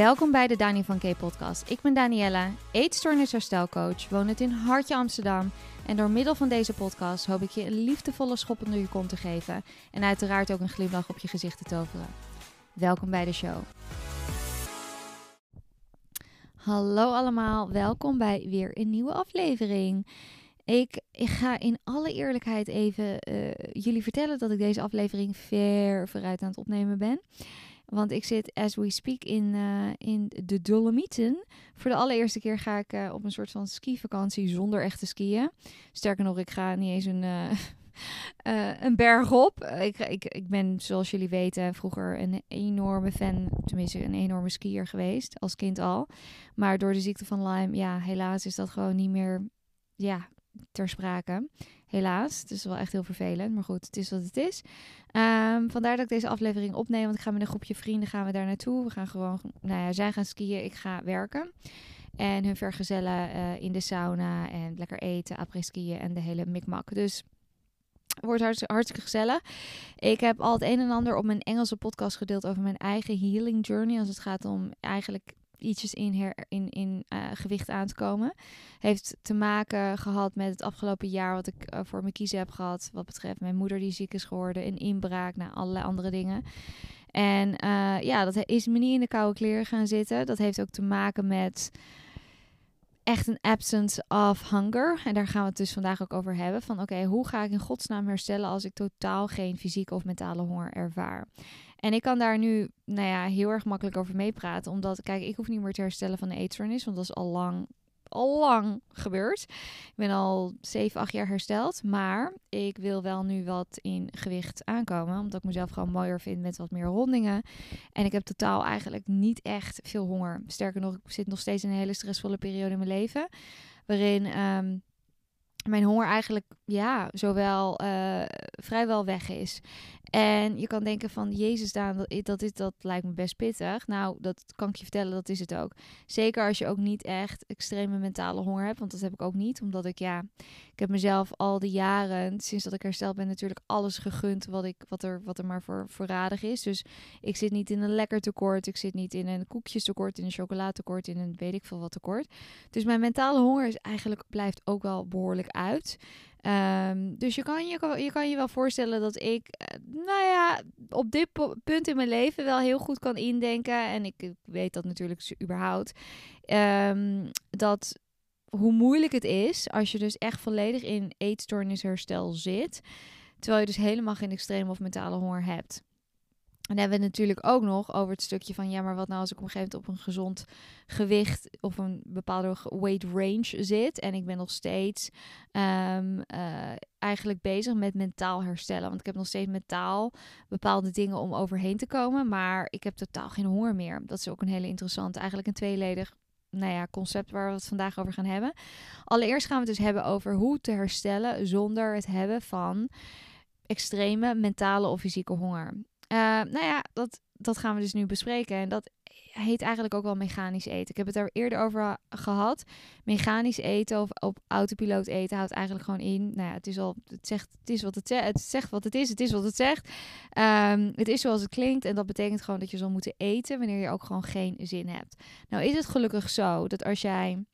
Welkom bij de Dani van K podcast. Ik ben Daniella, eetstoornisherstelcoach, woon het in Hartje Amsterdam. En door middel van deze podcast hoop ik je een liefdevolle schop onder je kont te geven. En uiteraard ook een glimlach op je gezicht te toveren. Welkom bij de show. Hallo allemaal, welkom bij weer een nieuwe aflevering. Ik, ik ga in alle eerlijkheid even uh, jullie vertellen dat ik deze aflevering ver vooruit aan het opnemen ben. Want ik zit, as we speak, in, uh, in de Dolomieten. Voor de allereerste keer ga ik uh, op een soort van skivakantie zonder echte skiën. Sterker nog, ik ga niet eens een, uh, een berg op. Ik, ik, ik ben, zoals jullie weten, vroeger een enorme fan, tenminste een enorme skier geweest, als kind al. Maar door de ziekte van Lyme, ja, helaas is dat gewoon niet meer ja, ter sprake. Helaas. Het is wel echt heel vervelend. Maar goed, het is wat het is. Um, vandaar dat ik deze aflevering opneem. Want ik ga met een groepje vrienden gaan we daar naartoe. We gaan gewoon, nou ja, zij gaan skiën. Ik ga werken. En hun vergezellen uh, in de sauna. En lekker eten, après-skiën en de hele mikmak. Dus wordt hartstikke, hartstikke gezellig. Ik heb al het een en ander op mijn Engelse podcast gedeeld over mijn eigen healing journey. Als het gaat om eigenlijk ietsjes in, her, in, in uh, gewicht aan te komen. Heeft te maken gehad met het afgelopen jaar wat ik uh, voor mijn kiezen heb gehad. Wat betreft mijn moeder die ziek is geworden, een inbraak, naar nou, allerlei andere dingen. En uh, ja, dat is me niet in de koude kleren gaan zitten. Dat heeft ook te maken met echt een absence of hunger. En daar gaan we het dus vandaag ook over hebben. Van oké, hoe ga ik in godsnaam herstellen als ik totaal geen fysieke of mentale honger ervaar? En ik kan daar nu, nou ja, heel erg makkelijk over meepraten. Omdat, kijk, ik hoef niet meer te herstellen van de eetstoornis. Want dat is al lang, al lang gebeurd. Ik ben al 7, 8 jaar hersteld. Maar ik wil wel nu wat in gewicht aankomen. Omdat ik mezelf gewoon mooier vind met wat meer rondingen. En ik heb totaal eigenlijk niet echt veel honger. Sterker nog, ik zit nog steeds in een hele stressvolle periode in mijn leven. Waarin... Um, mijn honger eigenlijk ja, zowel uh, vrijwel weg is. En je kan denken van, Jezus Daan, dat, dat, lijkt me best pittig. Nou, dat kan ik je vertellen, dat is het ook. Zeker als je ook niet echt extreme mentale honger hebt. Want dat heb ik ook niet, omdat ik, ja, ik heb mezelf al die jaren, sinds dat ik hersteld ben, natuurlijk alles gegund wat, ik, wat, er, wat er maar voor voorradig is. Dus ik zit niet in een lekker tekort, ik zit niet in een koekjes tekort, in een chocoladetekort, in een weet ik veel wat tekort. Dus mijn mentale honger is eigenlijk, blijft ook wel behoorlijk uit. Um, dus je kan je, je kan je wel voorstellen dat ik, eh, nou ja, op dit punt in mijn leven wel heel goed kan indenken. En ik, ik weet dat natuurlijk überhaupt. Um, dat hoe moeilijk het is als je dus echt volledig in eetstoornisherstel zit. Terwijl je dus helemaal geen extreme of mentale honger hebt. En dan hebben we natuurlijk ook nog over het stukje van ja, maar wat nou als ik op een gegeven moment op een gezond gewicht of een bepaalde weight range zit en ik ben nog steeds um, uh, eigenlijk bezig met mentaal herstellen. Want ik heb nog steeds mentaal bepaalde dingen om overheen te komen, maar ik heb totaal geen honger meer. Dat is ook een hele interessante, eigenlijk een tweeledig nou ja, concept waar we het vandaag over gaan hebben. Allereerst gaan we het dus hebben over hoe te herstellen zonder het hebben van extreme mentale of fysieke honger. Uh, nou ja, dat, dat gaan we dus nu bespreken. En dat heet eigenlijk ook wel mechanisch eten. Ik heb het er eerder over gehad. Mechanisch eten of op autopiloot eten houdt eigenlijk gewoon in. Nou ja, het is al, het zegt, het is wat het zegt. Het zegt wat het is. Het is wat het zegt. Um, het is zoals het klinkt. En dat betekent gewoon dat je zal moeten eten wanneer je ook gewoon geen zin hebt. Nou is het gelukkig zo dat als jij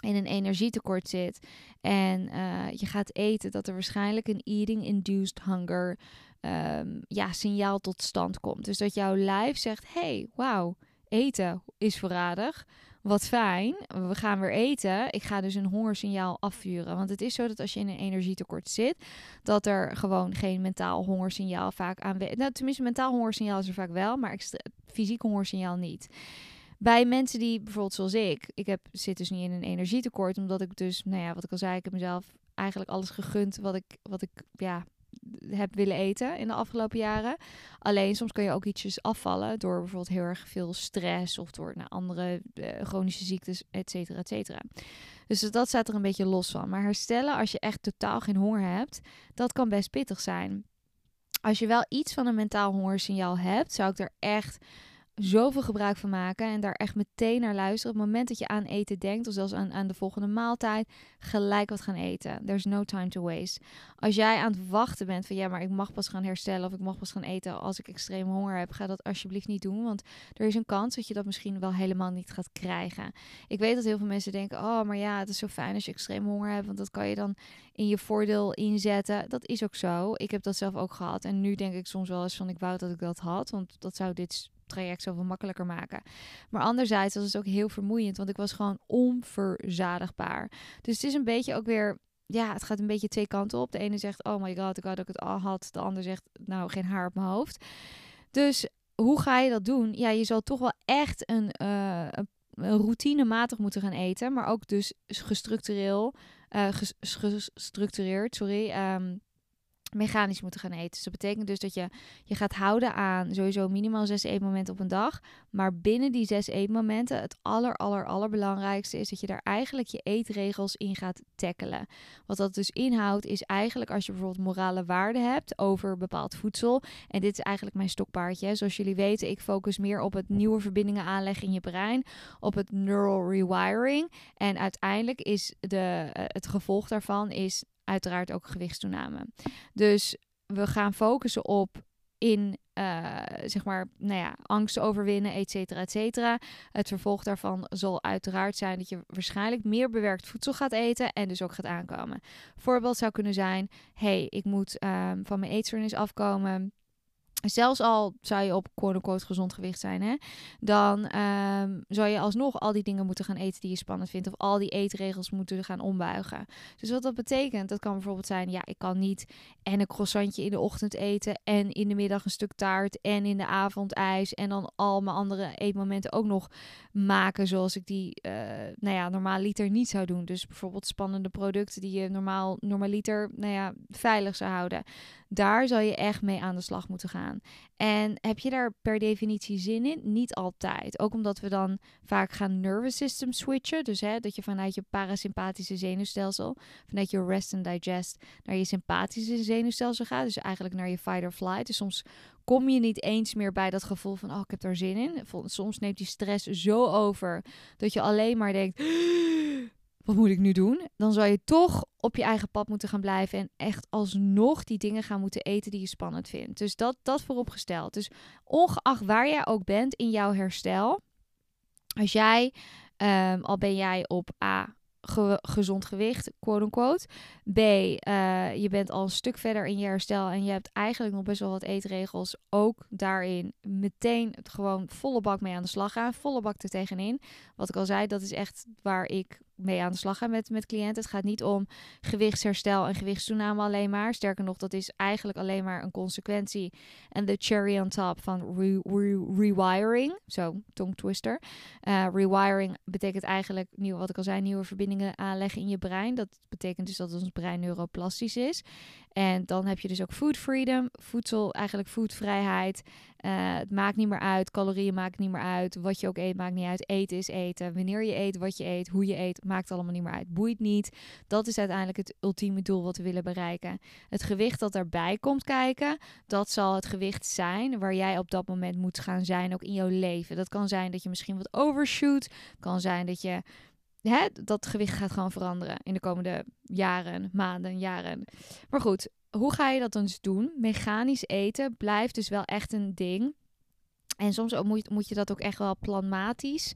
in een energietekort zit en uh, je gaat eten, dat er waarschijnlijk een eating-induced hunger um, ja, signaal tot stand komt. Dus dat jouw lijf zegt: hey, wauw, eten is voorradig. Wat fijn, we gaan weer eten. Ik ga dus een hongersignaal afvuren. Want het is zo dat als je in een energietekort zit, dat er gewoon geen mentaal hongersignaal vaak aanwezig Nou, tenminste, mentaal hongersignaal is er vaak wel, maar fysiek hongersignaal niet. Bij mensen die bijvoorbeeld zoals ik, ik heb, zit dus niet in een energietekort, omdat ik dus, nou ja, wat ik al zei, ik heb mezelf eigenlijk alles gegund wat ik, wat ik ja, heb willen eten in de afgelopen jaren. Alleen soms kan je ook ietsjes afvallen door bijvoorbeeld heel erg veel stress of door naar andere uh, chronische ziektes, et cetera, et cetera. Dus dat staat er een beetje los van. Maar herstellen als je echt totaal geen honger hebt, dat kan best pittig zijn. Als je wel iets van een mentaal hongersignaal hebt, zou ik er echt zoveel gebruik van maken en daar echt meteen naar luisteren. Op het moment dat je aan eten denkt, of zelfs aan, aan de volgende maaltijd, gelijk wat gaan eten. There's no time to waste. Als jij aan het wachten bent van ja, maar ik mag pas gaan herstellen of ik mag pas gaan eten als ik extreem honger heb, ga dat alsjeblieft niet doen. Want er is een kans dat je dat misschien wel helemaal niet gaat krijgen. Ik weet dat heel veel mensen denken: oh, maar ja, het is zo fijn als je extreem honger hebt, want dat kan je dan in je voordeel inzetten. Dat is ook zo. Ik heb dat zelf ook gehad. En nu denk ik soms wel eens van ik wou dat ik dat had, want dat zou dit traject zoveel makkelijker maken. Maar anderzijds was het ook heel vermoeiend, want ik was gewoon onverzadigbaar. Dus het is een beetje ook weer ja, het gaat een beetje twee kanten op. De ene zegt, oh my god, ik had ik het al had. De ander zegt, nou, geen haar op mijn hoofd. Dus hoe ga je dat doen? Ja, je zal toch wel echt een, uh, een routinematig moeten gaan eten. Maar ook dus gestructureel, uh, gestructureerd, sorry, um, mechanisch moeten gaan eten. Dus dat betekent dus dat je je gaat houden aan sowieso minimaal zes eetmomenten op een dag. Maar binnen die zes eetmomenten, het aller, aller, allerbelangrijkste is dat je daar eigenlijk je eetregels in gaat tackelen. Wat dat dus inhoudt is eigenlijk als je bijvoorbeeld morale waarden hebt over bepaald voedsel. En dit is eigenlijk mijn stokpaardje. Zoals jullie weten, ik focus meer op het nieuwe verbindingen aanleggen in je brein. Op het neural rewiring. En uiteindelijk is de, uh, het gevolg daarvan is uiteraard ook gewichtstoename. Dus we gaan focussen op in, uh, zeg maar, nou ja, angst overwinnen, et cetera, et cetera. Het vervolg daarvan zal uiteraard zijn dat je waarschijnlijk meer bewerkt voedsel gaat eten en dus ook gaat aankomen. Voorbeeld zou kunnen zijn, hey, ik moet um, van mijn eetstoornis afkomen. Zelfs al zou je op quote-unquote gezond gewicht zijn, hè, dan um, zou je alsnog al die dingen moeten gaan eten die je spannend vindt. Of al die eetregels moeten gaan ombuigen. Dus wat dat betekent, dat kan bijvoorbeeld zijn: ja, ik kan niet en een croissantje in de ochtend eten. En in de middag een stuk taart. En in de avond ijs. En dan al mijn andere eetmomenten ook nog maken. Zoals ik die, uh, nou ja, normaal liter niet zou doen. Dus bijvoorbeeld spannende producten die je normaal, normaliter, nou ja, veilig zou houden. Daar zal je echt mee aan de slag moeten gaan. En heb je daar per definitie zin in? Niet altijd. Ook omdat we dan vaak gaan nervous system switchen. Dus hè, dat je vanuit je parasympathische zenuwstelsel, vanuit je rest and digest, naar je sympathische zenuwstelsel gaat. Dus eigenlijk naar je fight or flight. Dus soms kom je niet eens meer bij dat gevoel van, oh, ik heb daar zin in. Soms neemt die stress zo over dat je alleen maar denkt wat moet ik nu doen? Dan zou je toch op je eigen pad moeten gaan blijven en echt alsnog die dingen gaan moeten eten die je spannend vindt. Dus dat, dat vooropgesteld. Dus ongeacht waar jij ook bent in jouw herstel, als jij, um, al ben jij op A, gezond gewicht, quote unquote. B, uh, je bent al een stuk verder in je herstel en je hebt eigenlijk nog best wel wat eetregels. Ook daarin meteen gewoon volle bak mee aan de slag gaan, volle bak er tegenin. Wat ik al zei, dat is echt waar ik mee aan de slag gaan met, met cliënten. Het gaat niet om gewichtsherstel en gewichtstoename alleen maar. Sterker nog, dat is eigenlijk alleen maar een consequentie. En de cherry on top van re, re, rewiring. Zo, tong twister. Uh, rewiring betekent eigenlijk, nieuw, wat ik al zei, nieuwe verbindingen aanleggen in je brein. Dat betekent dus dat ons brein neuroplastisch is. En dan heb je dus ook food freedom, voedsel, eigenlijk foodvrijheid. Uh, het maakt niet meer uit, calorieën maakt niet meer uit. Wat je ook eet, maakt niet uit. Eten is eten. Wanneer je eet, wat je eet, hoe je eet, maakt allemaal niet meer uit. Boeit niet. Dat is uiteindelijk het ultieme doel wat we willen bereiken. Het gewicht dat daarbij komt kijken, dat zal het gewicht zijn waar jij op dat moment moet gaan zijn, ook in jouw leven. Dat kan zijn dat je misschien wat overshoot. Kan zijn dat je hè, dat gewicht gaat gewoon veranderen in de komende jaren, maanden, jaren. Maar goed, hoe ga je dat dan dus doen? Mechanisch eten blijft dus wel echt een ding. En soms moet, moet je dat ook echt wel planmatisch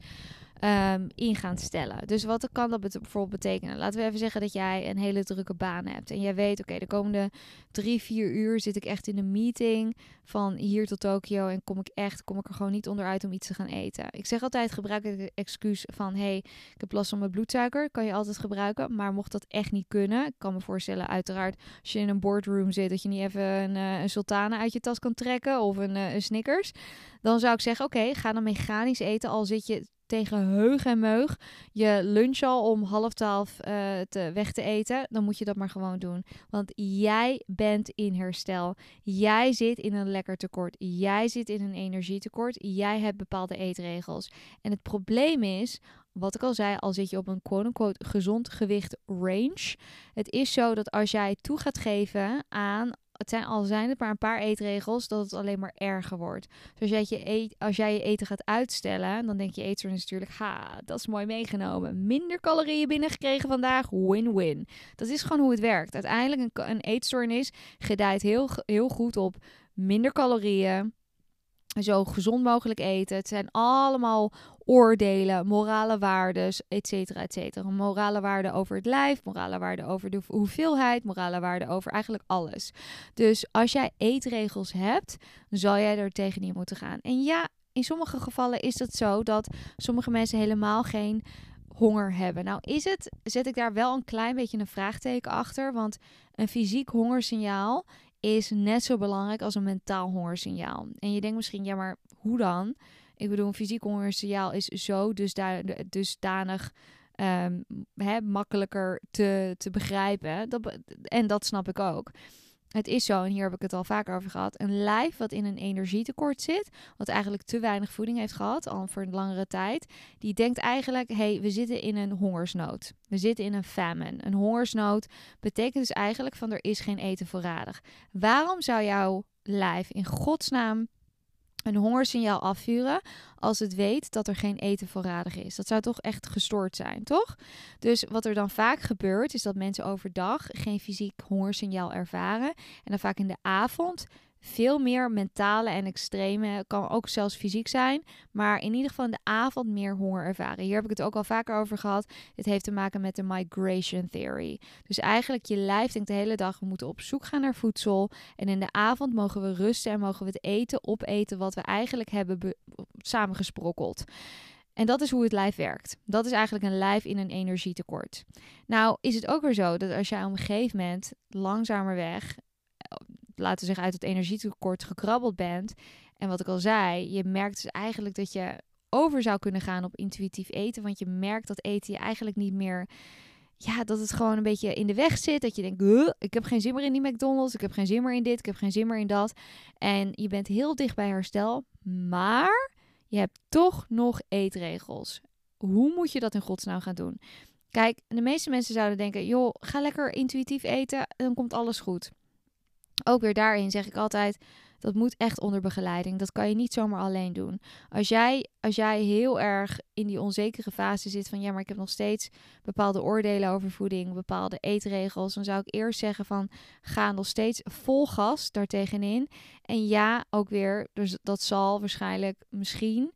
um, in gaan stellen. Dus wat kan dat bijvoorbeeld betekenen? Laten we even zeggen dat jij een hele drukke baan hebt. En jij weet, oké, de komende drie, vier uur zit ik echt in een meeting van hier tot Tokio. En kom ik echt, kom ik er gewoon niet onderuit om iets te gaan eten. Ik zeg altijd, gebruik het excuus van, hey, ik heb last van mijn bloedsuiker. Kan je altijd gebruiken. Maar mocht dat echt niet kunnen, ik kan me voorstellen, uiteraard, als je in een boardroom zit, dat je niet even een, uh, een sultane uit je tas kan trekken of een, uh, een Snickers. Dan zou ik zeggen, oké, ga dan mechanisch eten. Al zit je tegen heug en meug je lunch al om half twaalf uh, te, weg te eten, dan moet je dat maar gewoon doen. Want jij bent in herstel. Jij zit in een lekker tekort. Jij zit in een energietekort. Jij hebt bepaalde eetregels. En het probleem is, wat ik al zei, al zit je op een quote-unquote gezond gewicht range. Het is zo dat als jij toe gaat geven aan het zijn al zijn het maar een paar eetregels, dat het alleen maar erger wordt. Dus als jij je, eet, als jij je eten gaat uitstellen, dan denk je eetstoornis natuurlijk, ha, dat is mooi meegenomen. Minder calorieën binnengekregen vandaag, win-win. Dat is gewoon hoe het werkt. Uiteindelijk een, een eetstoornis gedijt heel, heel goed op minder calorieën, zo gezond mogelijk eten. Het zijn allemaal oordelen, morale waarden, et cetera, et cetera. Morale waarden over het lijf, morale waarden over de hoeveelheid, morale waarden over eigenlijk alles. Dus als jij eetregels hebt, zal jij er tegenin moeten gaan. En ja, in sommige gevallen is het zo dat sommige mensen helemaal geen honger hebben. Nou is het, zet ik daar wel een klein beetje een vraagteken achter, want een fysiek hongersignaal is net zo belangrijk als een mentaal hongersignaal. En je denkt misschien, ja, maar hoe dan? Ik bedoel, een fysiek hongersignaal is zo dusdanig um, hè, makkelijker te, te begrijpen. Dat, en dat snap ik ook. Het is zo, en hier heb ik het al vaker over gehad. Een lijf wat in een energietekort zit, wat eigenlijk te weinig voeding heeft gehad, al voor een langere tijd, die denkt eigenlijk: hé, hey, we zitten in een hongersnood. We zitten in een famine. Een hongersnood betekent dus eigenlijk van er is geen eten voorradig. Waarom zou jouw lijf in godsnaam een hongersignaal afvuren als het weet dat er geen eten voorradig is. Dat zou toch echt gestoord zijn, toch? Dus wat er dan vaak gebeurt, is dat mensen overdag geen fysiek hongersignaal ervaren. En dan vaak in de avond veel meer mentale en extreme, kan ook zelfs fysiek zijn, maar in ieder geval in de avond meer honger ervaren. Hier heb ik het ook al vaker over gehad. Dit heeft te maken met de migration theory. Dus eigenlijk je lijf denkt de hele dag we moeten op zoek gaan naar voedsel en in de avond mogen we rusten en mogen we het eten opeten wat we eigenlijk hebben samengesprokkeld. En dat is hoe het lijf werkt. Dat is eigenlijk een lijf in een energietekort. Nou is het ook weer zo dat als jij op een gegeven moment langzamer weg laten we zeggen, uit het energietekort gekrabbeld bent. En wat ik al zei, je merkt dus eigenlijk dat je over zou kunnen gaan op intuïtief eten. Want je merkt dat eten je eigenlijk niet meer. Ja, dat het gewoon een beetje in de weg zit. Dat je denkt, ik heb geen zin meer in die McDonald's. Ik heb geen zin meer in dit. Ik heb geen zin meer in dat. En je bent heel dicht bij herstel. Maar je hebt toch nog eetregels. Hoe moet je dat in godsnaam gaan doen? Kijk, de meeste mensen zouden denken, joh, ga lekker intuïtief eten. Dan komt alles goed ook weer daarin zeg ik altijd, dat moet echt onder begeleiding. Dat kan je niet zomaar alleen doen. Als jij, als jij heel erg in die onzekere fase zit van ja, maar ik heb nog steeds bepaalde oordelen over voeding, bepaalde eetregels, dan zou ik eerst zeggen van ga nog steeds vol gas daartegenin. En ja, ook weer, dus dat zal waarschijnlijk misschien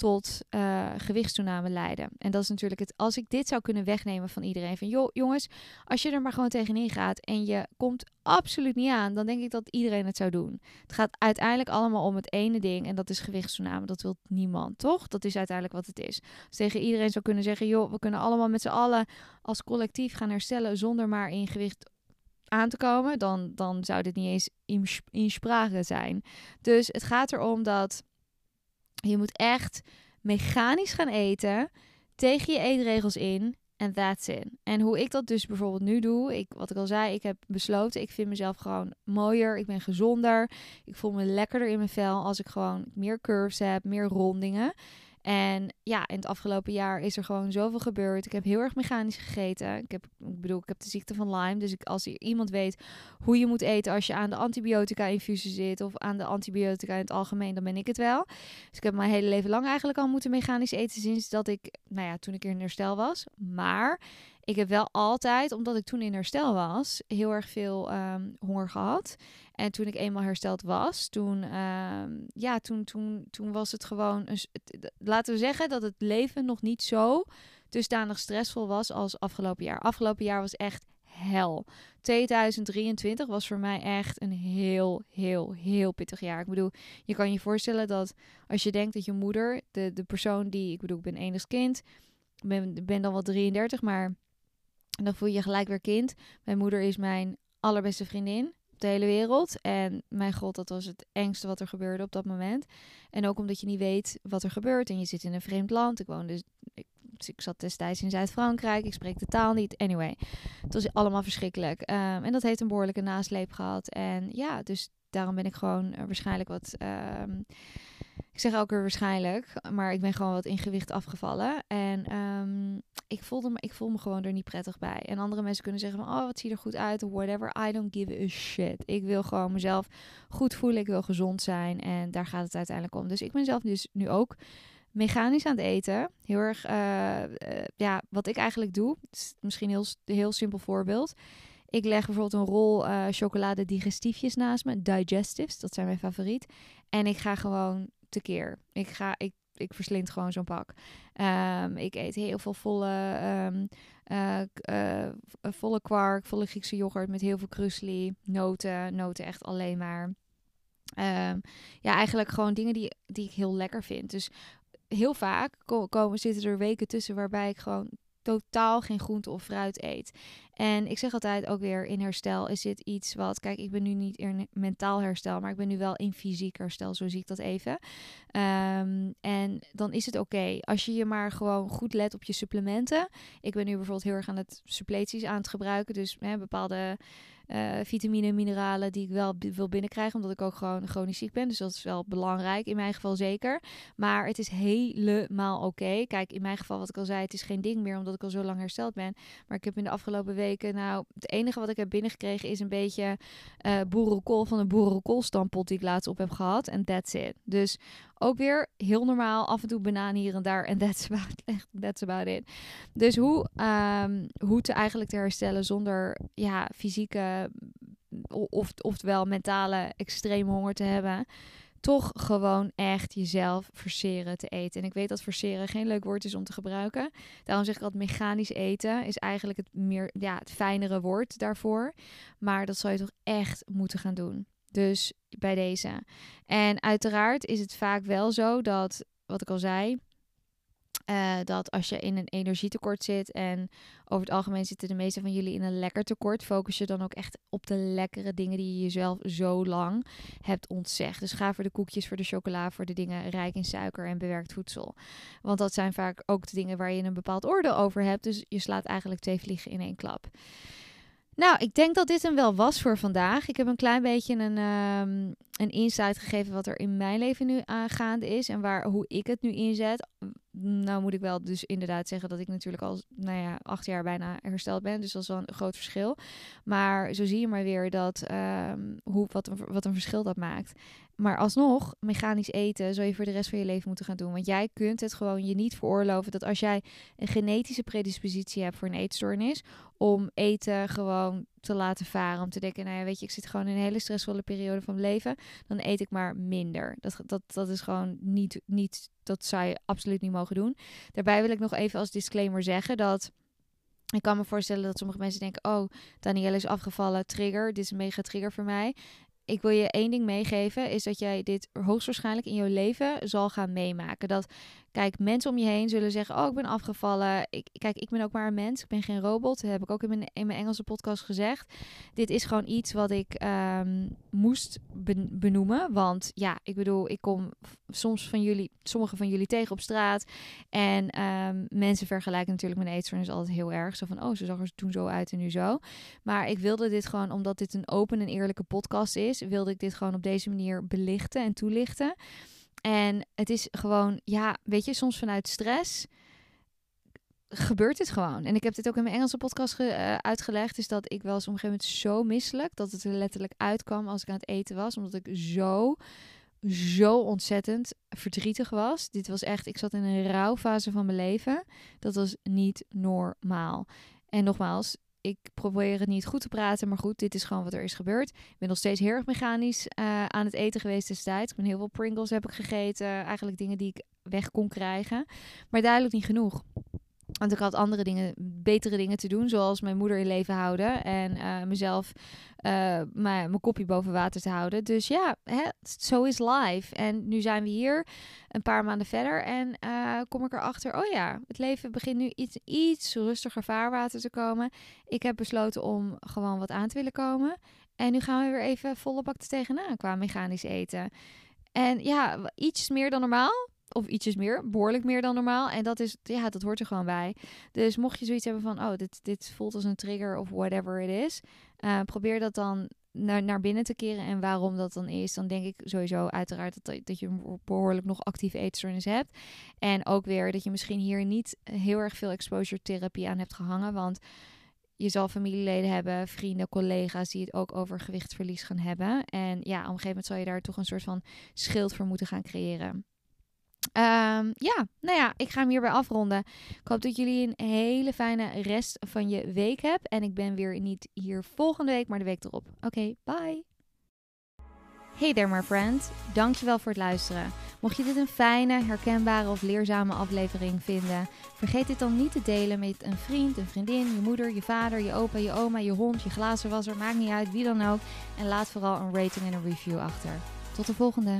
tot uh, gewichtstoename leiden. En dat is natuurlijk het. Als ik dit zou kunnen wegnemen van iedereen. Van joh, jongens, als je er maar gewoon tegenin gaat en je komt absoluut niet aan, dan denk ik dat iedereen het zou doen. Het gaat uiteindelijk allemaal om het ene ding en dat is gewichtstoename. Dat wil niemand, toch? Dat is uiteindelijk wat het is. Als tegen iedereen zou kunnen zeggen, joh, we kunnen allemaal met z'n allen als collectief gaan herstellen zonder maar in gewicht aan te komen, dan, dan zou dit niet eens in, in sprake zijn. Dus het gaat erom dat je moet echt mechanisch gaan eten tegen je eetregels in. En that's it. En hoe ik dat dus bijvoorbeeld nu doe, ik, wat ik al zei, ik heb besloten, ik vind mezelf gewoon mooier, ik ben gezonder, ik voel me lekkerder in mijn vel als ik gewoon meer curves heb, meer rondingen. En ja, in het afgelopen jaar is er gewoon zoveel gebeurd. Ik heb heel erg mechanisch gegeten. Ik, heb, ik bedoel, ik heb de ziekte van Lyme. Dus ik, als iemand weet hoe je moet eten als je aan de antibiotica-infusie zit... of aan de antibiotica in het algemeen, dan ben ik het wel. Dus ik heb mijn hele leven lang eigenlijk al moeten mechanisch eten... sinds dat ik, nou ja, toen ik in herstel was. Maar ik heb wel altijd, omdat ik toen in herstel was, heel erg veel ehm, honger gehad. En toen ik eenmaal hersteld was, toen, ehm, ja, toen, toen, toen was het gewoon, een, laten we zeggen dat het leven nog niet zo dusdanig stressvol was als afgelopen jaar. Afgelopen jaar was echt hel. 2023 was voor mij echt een heel, heel, heel pittig jaar. Ik bedoel, je kan je voorstellen dat als je denkt dat je moeder, de, de persoon die, ik bedoel, ik ben enig kind, ben, ben dan wel 33, maar dan voel je je gelijk weer kind. Mijn moeder is mijn allerbeste vriendin op de hele wereld. En mijn god, dat was het engste wat er gebeurde op dat moment. En ook omdat je niet weet wat er gebeurt en je zit in een vreemd land. Ik woonde, dus, ik, ik zat destijds in Zuid-Frankrijk. Ik spreek de taal niet. Anyway, het was allemaal verschrikkelijk. Ehm, en dat heeft een behoorlijke nasleep gehad. En ja, dus daarom ben ik gewoon uh, waarschijnlijk wat... Um, ik zeg elke keer waarschijnlijk, maar ik ben gewoon wat in gewicht afgevallen. En ehm, ik, voelde me, ik voel me gewoon er niet prettig bij. En andere mensen kunnen zeggen van, oh, wat zie er goed uit whatever. I don't give a shit. Ik wil gewoon mezelf goed voelen. Ik wil gezond zijn. En daar gaat het uiteindelijk om. Dus ik ben zelf dus nu ook mechanisch aan het eten. Heel erg, uh, uh, ja, wat ik eigenlijk doe. Is misschien een heel, heel simpel voorbeeld. Ik leg bijvoorbeeld een rol uh, chocolade digestiefjes naast me. Digestives, dat zijn mijn favoriet. En ik ga gewoon tekeer. Ik ga, ik, ik verslind gewoon zo'n pak. Um, ik eet heel veel volle, um, uh, uh, volle kwark, volle Griekse yoghurt met heel veel krusli, noten, noten echt alleen maar. Um, ja, eigenlijk gewoon dingen die, die ik heel lekker vind. Dus heel vaak komen, zitten er weken tussen waarbij ik gewoon totaal geen groente of fruit eet. En ik zeg altijd ook weer in herstel is dit iets wat, kijk, ik ben nu niet in mentaal herstel, maar ik ben nu wel in fysiek herstel, zo zie ik dat even. Um, en dan is het oké als je je maar gewoon goed let op je supplementen. Ik ben nu bijvoorbeeld heel erg aan het suppleties aan het gebruiken, dus hè, bepaalde uh, vitamine, mineralen die ik wel wil binnenkrijgen, omdat ik ook gewoon chronisch ziek ben. Dus dat is wel belangrijk, in mijn geval zeker. Maar het is helemaal oké. Kijk, in mijn geval, wat ik al zei, het is geen ding meer, omdat ik al zo lang hersteld ben. Maar ik heb in de afgelopen weken, nou, het enige wat ik heb binnengekregen is een beetje uh, boerenkool van een boerenkoolstampot die ik laatst op heb gehad. En that's it. Dus ook weer heel normaal. Af en toe banaan hier en daar. En that's about, that's about it. Dus hoe, um, hoe te eigenlijk te herstellen zonder ja, fysieke of, oftewel mentale extreme honger te hebben. Toch gewoon echt jezelf verseren te eten. En ik weet dat verseren geen leuk woord is om te gebruiken. Daarom zeg ik dat mechanisch eten is eigenlijk het meer ja, het fijnere woord daarvoor. Maar dat zou je toch echt moeten gaan doen. Dus bij deze. En uiteraard is het vaak wel zo dat, wat ik al zei, uh, dat als je in een energietekort zit en over het algemeen zitten de meeste van jullie in een lekker tekort, focus je dan ook echt op de lekkere dingen die je jezelf zo lang hebt ontzegd. Dus ga voor de koekjes, voor de chocola, voor de dingen rijk in suiker en bewerkt voedsel. Want dat zijn vaak ook de dingen waar je een bepaald oordeel over hebt. Dus je slaat eigenlijk twee vliegen in één klap. Nou, ik denk dat dit hem wel was voor vandaag. Ik heb een klein beetje een, um, een insight gegeven wat er in mijn leven nu aangaande is en waar, hoe ik het nu inzet. Nou moet ik wel dus inderdaad zeggen dat ik natuurlijk al nou ja, acht jaar bijna hersteld ben. Dus dat is wel een groot verschil. Maar zo zie je maar weer dat, um, hoe, wat, een, wat een verschil dat maakt. Maar alsnog, mechanisch eten zou je voor de rest van je leven moeten gaan doen. Want jij kunt het gewoon je niet veroorloven dat als jij een genetische predispositie hebt voor een eetstoornis, om eten gewoon te laten varen. Om te denken, nou ja, weet je, ik zit gewoon in een hele stressvolle periode van mijn leven. Dan eet ik maar minder. Dat, dat, dat is gewoon niet, niet, dat zou je absoluut niet mogen doen. Daarbij wil ik nog even als disclaimer zeggen dat... Ik kan me voorstellen dat sommige mensen denken: Oh, Danielle is afgevallen, trigger. Dit is een mega trigger voor mij ik wil je één ding meegeven, is dat jij dit hoogstwaarschijnlijk in je leven zal gaan meemaken. Dat, kijk, mensen om je heen zullen zeggen, oh, ik ben afgevallen. Ik, kijk, ik ben ook maar een mens, ik ben geen robot. Dat heb ik ook in mijn, in mijn Engelse podcast gezegd. Dit is gewoon iets wat ik um, moest benoemen. Want ja, ik bedoel, ik kom soms van jullie, sommige van jullie tegen op straat. En um, mensen vergelijken natuurlijk mijn eetstoornis altijd heel erg. Zo van, oh, ze zag er toen zo uit en nu zo. Maar ik wilde dit gewoon, omdat dit een open en eerlijke podcast is wilde ik dit gewoon op deze manier belichten en toelichten. En het is gewoon, ja, weet je, soms vanuit stress gebeurt het gewoon. En ik heb dit ook in mijn Engelse podcast uh, uitgelegd. Is dat ik wel eens op een gegeven moment zo misselijk dat het er letterlijk uitkwam als ik aan het eten was. Omdat ik zo, zo ontzettend verdrietig was. Dit was echt, ik zat in een rouwfase van mijn leven. Dat was niet normaal. En nogmaals, ik probeer het niet goed te praten, maar goed, dit is gewoon wat er is gebeurd. Ik ben nog steeds heel erg mechanisch uh, aan het eten geweest destijds. Ik ben heel veel Pringles heb ik gegeten, eigenlijk dingen die ik weg kon krijgen, maar duidelijk niet genoeg. Want ik had andere dingen, betere dingen te doen, zoals mijn moeder in leven houden en uh, mezelf, uh, mijn, kopje boven water te houden. Dus ja, zo is life. En nu zijn we hier, een paar maanden verder, en uh, kom ik erachter, oh ja, het leven begint nu iets, iets rustiger vaarwater te komen. Ik heb besloten om gewoon wat aan te willen komen. En nu gaan we weer even volle bak tegenaan qua mechanisch eten. En ja, iets meer dan normaal. Of ietsjes meer, behoorlijk meer dan normaal. En dat is, ja, dat hoort er gewoon bij. Dus mocht je zoiets hebben van, oh, dit, dit voelt als een trigger of whatever it is. Uh, probeer dat dan naar, naar binnen te keren en waarom dat dan is, dan denk ik sowieso uiteraard dat, dat je behoorlijk nog actieve eetstoornis hebt. En ook weer dat je misschien hier niet heel erg veel exposure therapie aan hebt gehangen, want je zal familieleden hebben, vrienden, collega's die het ook over gewichtsverlies gaan hebben. En ja, op een gegeven moment zal je daar toch een soort van schild voor moeten gaan creëren. Um, ja, nou ja, ik ga hem hierbij afronden. Ik hoop dat jullie een hele fijne rest van je week hebben. En ik ben weer niet hier volgende week, maar de week erop. Oké, bye. Hey there, my friend. Dankjewel voor het luisteren. Mocht je dit een fijne, herkenbare of leerzame aflevering vinden, vergeet dit dan niet te delen met een vriend, een vriendin, je moeder, je vader, je opa, je oma, je hond, je glazenwasser, maakt niet uit, wie dan ook. En laat vooral een rating en een review achter. Tot de volgende.